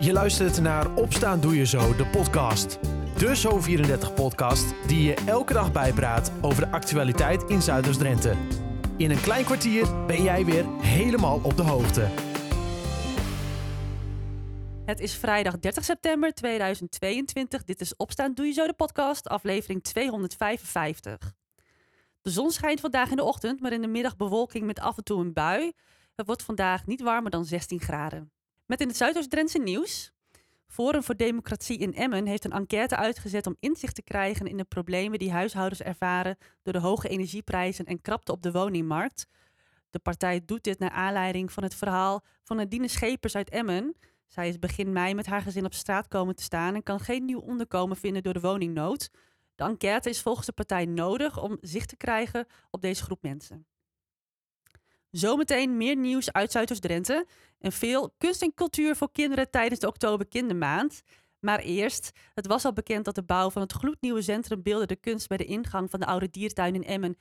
Je luistert naar Opstaan Doe Je Zo, de podcast. De Zo34-podcast die je elke dag bijpraat over de actualiteit in Zuiders-Drenthe. In een klein kwartier ben jij weer helemaal op de hoogte. Het is vrijdag 30 september 2022. Dit is Opstaan Doe Je Zo, de podcast, aflevering 255. De zon schijnt vandaag in de ochtend, maar in de middag bewolking met af en toe een bui. Het wordt vandaag niet warmer dan 16 graden. Met in het Zuidoost-Drentse nieuws. Forum voor Democratie in Emmen heeft een enquête uitgezet om inzicht te krijgen in de problemen die huishoudens ervaren door de hoge energieprijzen en krapte op de woningmarkt. De partij doet dit naar aanleiding van het verhaal van Nadine Schepers uit Emmen. Zij is begin mei met haar gezin op straat komen te staan en kan geen nieuw onderkomen vinden door de woningnood. De enquête is volgens de partij nodig om zicht te krijgen op deze groep mensen. Zometeen meer nieuws uit Zuidoost-Drenthe en veel kunst en cultuur voor kinderen tijdens de Oktober Kindermaand. Maar eerst, het was al bekend dat de bouw van het gloednieuwe centrum Beelden de Kunst bij de ingang van de oude diertuin in Emmen 1,7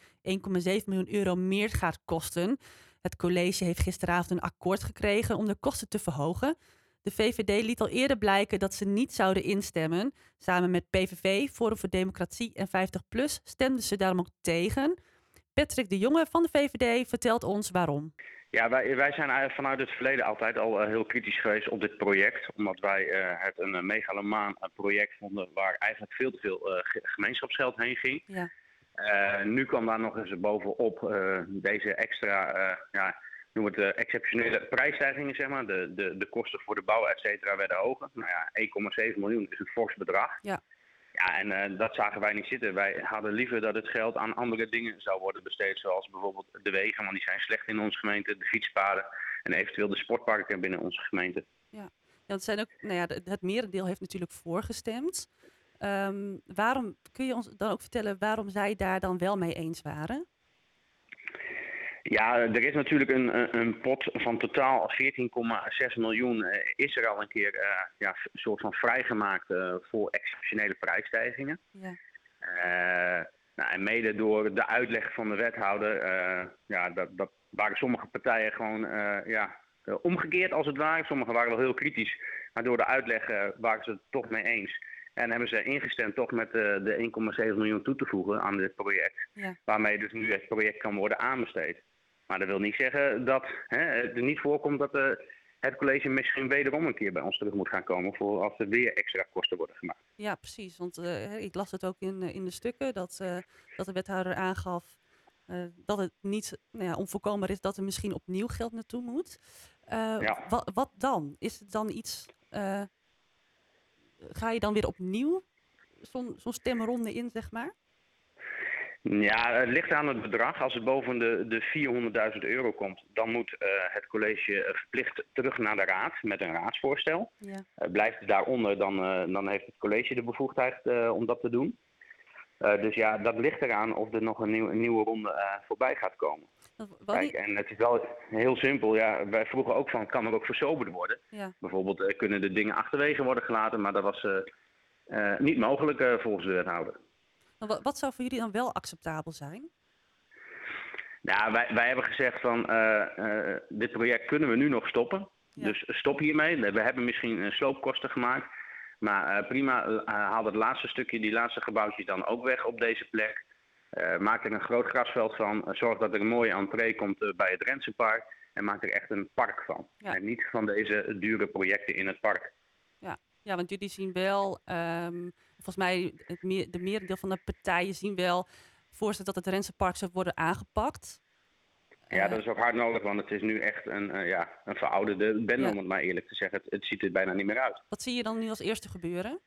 miljoen euro meer gaat kosten. Het college heeft gisteravond een akkoord gekregen om de kosten te verhogen. De VVD liet al eerder blijken dat ze niet zouden instemmen. Samen met PVV, Forum voor Democratie en 50PLUS stemden ze daarom ook tegen. Patrick de Jonge van de VVD vertelt ons waarom. Ja, wij, wij zijn vanuit het verleden altijd al eh, heel kritisch geweest op dit project. Omdat wij uh, het een megalomaan project vonden waar eigenlijk veel te veel gemeenschapsgeld heen ging. Ja. nu kwam daar nog eens bovenop deze extra, ja, noem het exceptionele prijsstijgingen, zeg maar. De, de, de kosten voor de bouw, et cetera, werden hoger. Nou ja, 1,7 miljoen is een fors bedrag. Ja. Ja, en uh, dat zagen wij niet zitten. Wij hadden liever dat het geld aan andere dingen zou worden besteed. Zoals bijvoorbeeld de wegen, want die zijn slecht in onze gemeente. De fietspaden en eventueel de sportparken binnen onze gemeente. Ja, dat zijn ook, nou ja, het merendeel heeft natuurlijk voorgestemd. Um, waarom, kun je ons dan ook vertellen waarom zij daar dan wel mee eens waren? Ja, er is natuurlijk een, een pot van totaal 14,6 miljoen uh, is er al een keer uh, ja, een soort van vrijgemaakt uh, voor exceptionele prijsstijgingen. Ja. nou, en mede door de uitleg van de wethouder, ja, dat, dat waren sommige partijen gewoon ja, omgekeerd als het ware. Sommigen waren wel heel kritisch, maar door de uitleg waren ze het toch mee eens. En hebben ze ingestemd toch met de 1,7 miljoen toe te voegen aan dit project. Ja. Waarmee dus nu het project kan worden aanbesteed. Maar dat wil niet zeggen dat hè, het er niet voorkomt dat uh, het college misschien wederom een keer bij ons terug moet gaan komen voor als er weer extra kosten worden gemaakt. Ja, precies. Want uh, ik las het ook in, in de stukken dat, uh, dat de wethouder aangaf dat het niet nou ja, onvoorkombaar is dat er misschien opnieuw geld naartoe moet. Ja. Wat, wat, dan? Is het dan iets. ga je dan weer opnieuw zo'n zo'n stemronde in, zeg maar? Ja, het ligt aan het bedrag. Als het boven de, de 400.000 euro komt, dan moet uh, het college eh, verplicht terug naar de raad met een raadsvoorstel. Ja. Uh, blijft het daaronder, dan, uh, dan heeft het college de bevoegdheid om dat te doen. dus ja, dat ligt eraan of er nog een, nieuw, een nieuwe ronde voorbij gaat komen. Kijk, en het is wel heel simpel. Ja, wij vroegen ook van, kan er ook versoberd worden? Ja. Bijvoorbeeld kunnen de dingen achterwege worden gelaten, maar dat was niet mogelijk volgens de wethouder. Wat, wat zou voor jullie dan wel acceptabel zijn? Nou, wij, wij hebben gezegd van uh, uh, dit project kunnen we nu nog stoppen. Dus stop hiermee. We hebben misschien sloopkosten gemaakt. Maar uh, prima, haal het laatste stukje, die laatste gebouwtjes dan ook weg op deze plek. maak er een groot grasveld van. zorg dat er een mooie entree komt bij het Rensenpark. En maak er echt een park van. En niet van deze dure projecten in het park. Ja, ja want jullie zien wel um, volgens mij het meer, de merendeel van de partijen zien wel voorstellen dat het Rensenpark zou worden aangepakt. Ja, eh, dat is ook hard nodig, want het is nu echt een, uh, ja, een verouderde bende, ja. om het maar eerlijk te zeggen. Het, het, ziet er bijna niet meer uit. Wat zie je dan nu als eerste gebeuren?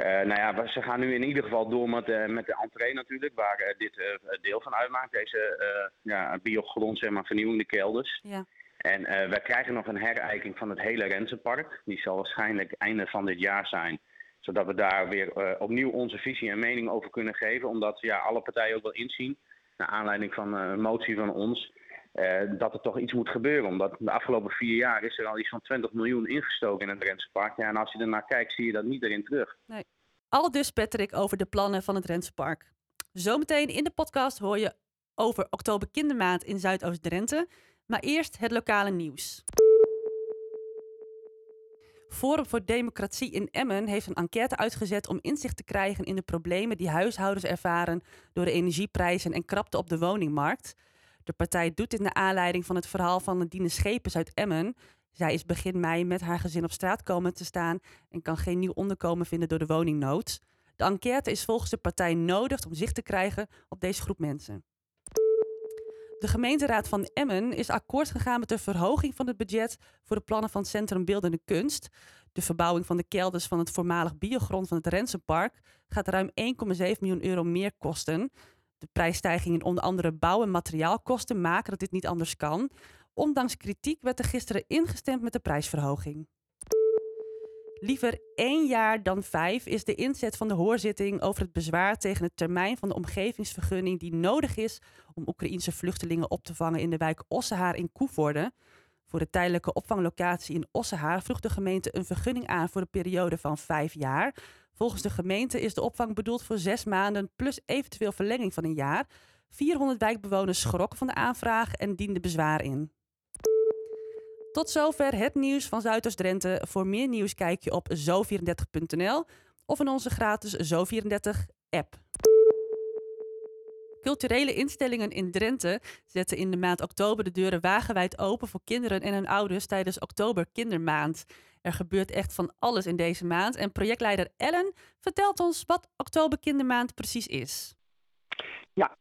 Uh, nou ja, ze gaan nu in ieder geval door met, uh, met de entree natuurlijk, waar dit deel van uitmaakt. Deze ja, biogrond, zeg maar, vernieuwende kelders. Ja. En wij krijgen nog een herijking van het hele Rensenpark. Die zal waarschijnlijk einde van dit jaar zijn zodat we daar weer uh, opnieuw onze visie en mening over kunnen geven. Omdat ja, alle partijen ook wel inzien, naar aanleiding van uh, een motie van ons, uh, dat er toch iets moet gebeuren. Omdat de afgelopen vier jaar is er al iets van 20 miljoen ingestoken in het Rensenpark. Ja, en als je ernaar kijkt, zie je dat niet erin terug. Nee. Al dus, Patrick, over de plannen van het Rensenpark. Zometeen in de podcast hoor je over Oktober Kindermaand in Zuidoost-Drenthe. Maar eerst het lokale nieuws. Forum voor Democratie in Emmen heeft een enquête uitgezet om inzicht te krijgen in de problemen die huishoudens ervaren door de energieprijzen en krapte op de woningmarkt. De partij doet dit naar aanleiding van het verhaal van Nadine Schepens uit Emmen. Zij is begin mei met haar gezin op straat komen te staan en kan geen nieuw onderkomen vinden door de woningnood. De enquête is volgens de partij nodig om zicht te krijgen op deze groep mensen. De gemeenteraad van Emmen is akkoord gegaan met de verhoging van het budget voor de plannen van Centrum Beeldende Kunst. De verbouwing van de kelders van het voormalig biogrond van het Rensenpark gaat ruim 1,7 miljoen euro meer kosten. De prijsstijgingen in onder andere bouw- en materiaalkosten maken dat dit niet anders kan. Ondanks kritiek werd er gisteren ingestemd met de prijsverhoging. Liever één jaar dan vijf is de inzet van de hoorzitting over het bezwaar tegen het termijn van de omgevingsvergunning die nodig is om Oekraïense vluchtelingen op te vangen in de wijk Ossehaar in Koevoorde. Voor de tijdelijke opvanglocatie in Ossehaar vroeg de gemeente een vergunning aan voor een periode van vijf jaar. Volgens de gemeente is de opvang bedoeld voor zes maanden plus eventueel verlenging van een jaar. 400 wijkbewoners schrokken van de aanvraag en dienden bezwaar in. Tot zover het nieuws van Zuidoost-Drenthe. Voor meer nieuws kijk je op zo34.nl of in onze gratis Zo34-app. Culturele instellingen in Drenthe zetten in de maand oktober de deuren wagenwijd open voor kinderen en hun ouders tijdens Oktober Kindermaand. Er gebeurt echt van alles in deze maand en projectleider Ellen vertelt ons wat Oktober Kindermaand precies is. Ja,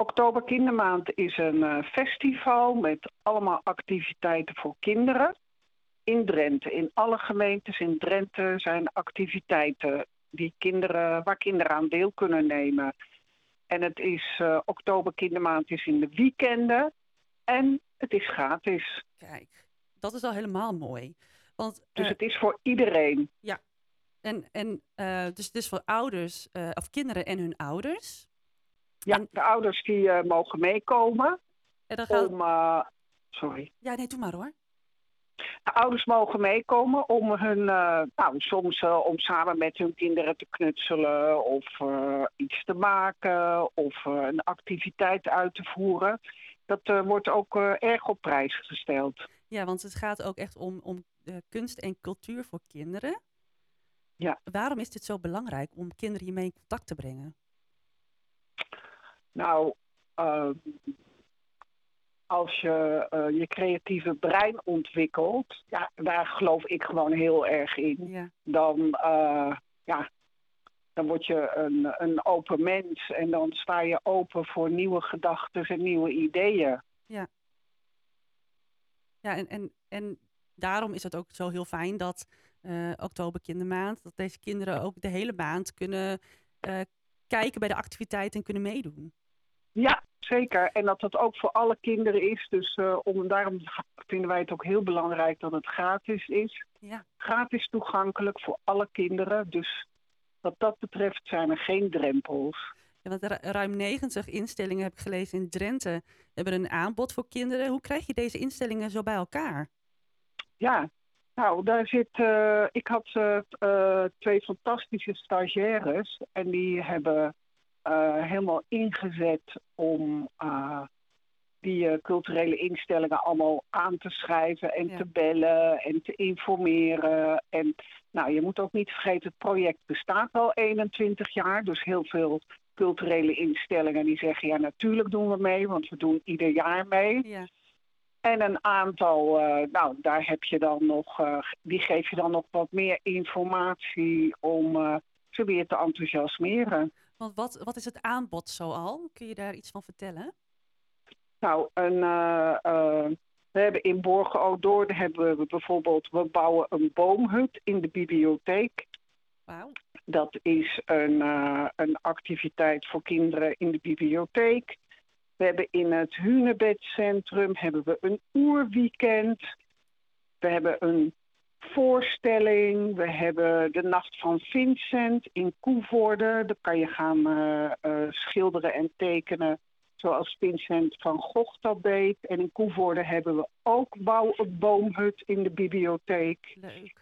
Oktober Kindermaand is een uh, festival met allemaal activiteiten voor kinderen in Drenthe. In alle gemeentes in Drenthe zijn activiteiten die kinderen, waar kinderen aan deel kunnen nemen. En het is uh, Oktober Kindermaand is in de weekenden en het is gratis. Kijk, dat is al helemaal mooi. Want, dus uh, het is voor iedereen. Ja, en, en dus het is voor ouders of kinderen en hun ouders. Ja, de ouders die uh, mogen meekomen. En dan gaat... Om, uh, sorry. Ja, nee, doe maar hoor. De ouders mogen meekomen om hun, uh, nou, soms om samen met hun kinderen te knutselen of iets te maken of een activiteit uit te voeren. Dat wordt ook erg op prijs gesteld. Ja, want het gaat ook echt om, om kunst en cultuur voor kinderen. Ja. Waarom is dit zo belangrijk om kinderen hiermee in contact te brengen? Nou, uh, als je uh, je creatieve brein ontwikkelt, ja, daar geloof ik gewoon heel erg in. Ja. Dan, uh, ja, dan word je een, een open mens en dan sta je open voor nieuwe gedachten en nieuwe ideeën. Ja. Ja, en, en, en daarom is het ook zo heel fijn dat oktober kindermaand, dat deze kinderen ook de hele maand kunnen kijken bij de activiteiten en kunnen meedoen. Ja, zeker. En dat dat ook voor alle kinderen is. Dus uh, om, daarom vinden wij het ook heel belangrijk dat het gratis is. Ja. Gratis toegankelijk voor alle kinderen. Dus wat dat betreft zijn er geen drempels. Ja, want ruim 90 instellingen heb ik gelezen in Drenthe hebben een aanbod voor kinderen. Hoe krijg je deze instellingen zo bij elkaar? Ja, nou, daar zit. Uh, ik had uh, twee fantastische stagiaires en die hebben helemaal ingezet om uh, die uh, culturele instellingen allemaal aan te schrijven en ja. te bellen en te informeren. En nou, je moet ook niet vergeten, het project bestaat al 21 jaar. Dus heel veel culturele instellingen die zeggen, ja natuurlijk doen we mee, want we doen ieder jaar mee. Ja. En een aantal, nou, daar heb je dan nog, die geef je dan nog wat meer informatie om ze weer te enthousiasmeren. Want wat, wat is het aanbod zoal? Kun je daar iets van vertellen? Nou, een, uh, uh, we hebben in Borgen-Odoorde hebben we bijvoorbeeld... we bouwen een boomhut in de bibliotheek. Wauw. Dat is een, uh, een activiteit voor kinderen in de bibliotheek. We hebben in het Hunebedcentrum hebben we een oerweekend. We hebben een voorstelling. We hebben de Nacht van Vincent in Koevoorde. Daar kan je gaan uh, uh, schilderen en tekenen zoals Vincent van Gogh dat deed. En in Koevoorde hebben we ook bouw een boomhut in de bibliotheek. Leuk.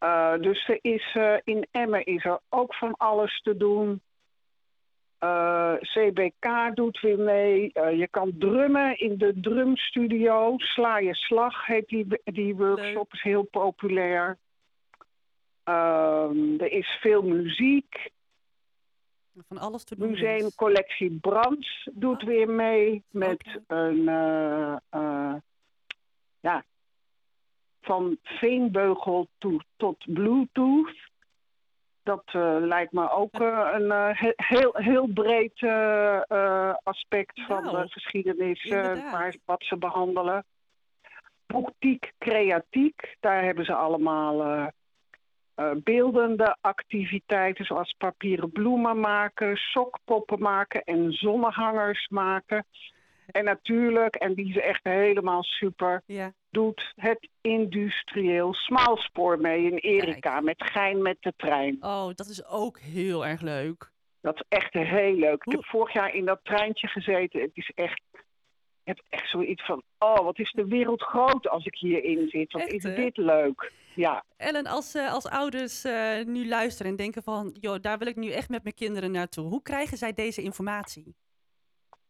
Uh, dus er is, in Emmen is er ook van alles te doen. Uh, CBK doet weer mee. Uh, je kan drummen in de drumstudio. Sla je slag heet die, die workshop, is heel populair. Ehm, er is veel muziek. Van alles te doen. Museumcollectie Brands doet Oh. weer mee met een, eh, eh, ja, van veenbeugel to- tot bluetooth. Dat eh, lijkt me ook eh, een eh, he- heel, heel breed aspect van Nou, de geschiedenis waar, wat ze behandelen. Boektiek Creatiek, daar hebben ze allemaal beeldende activiteiten zoals papieren bloemen maken, sokpoppen maken en zonnehangers maken. En natuurlijk, en die is echt helemaal super, Ja. doet het industrieel smaalspoor mee in Erika met Gein met de trein. Oh, dat is ook heel erg leuk. Dat is echt heel leuk. Ik heb vorig jaar in dat treintje gezeten. Het is echt, ik heb echt zoiets van, oh wat is de wereld groot als ik hierin zit. Wat Echt, is dit leuk. Ja. Ellen, als, eh, als ouders eh, nu luisteren en denken van... joh, daar wil ik nu echt met mijn kinderen naartoe. Hoe krijgen zij deze informatie?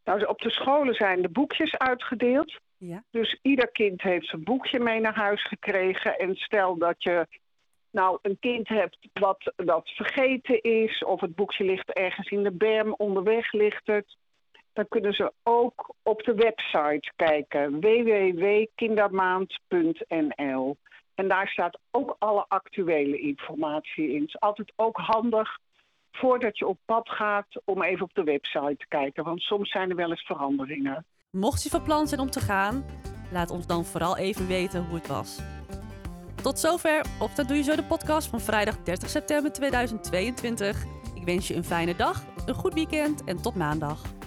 Nou, op de scholen zijn de boekjes uitgedeeld. Ja. Dus ieder kind heeft zijn boekje mee naar huis gekregen. En stel dat je nou een kind hebt wat dat vergeten is, of het boekje ligt ergens in de berm, onderweg ligt het. Dan kunnen ze ook op de website kijken, www.kindermaand.nl. En daar staat ook alle actuele informatie in. Het is altijd ook handig voordat je op pad gaat om even op de website te kijken. Want soms zijn er wel eens veranderingen. Mocht je van plan zijn om te gaan, laat ons dan vooral even weten hoe het was. Tot zover op Dat Doe Je Zo de podcast van vrijdag 30 september 2022. Ik wens je een fijne dag, een goed weekend en tot maandag.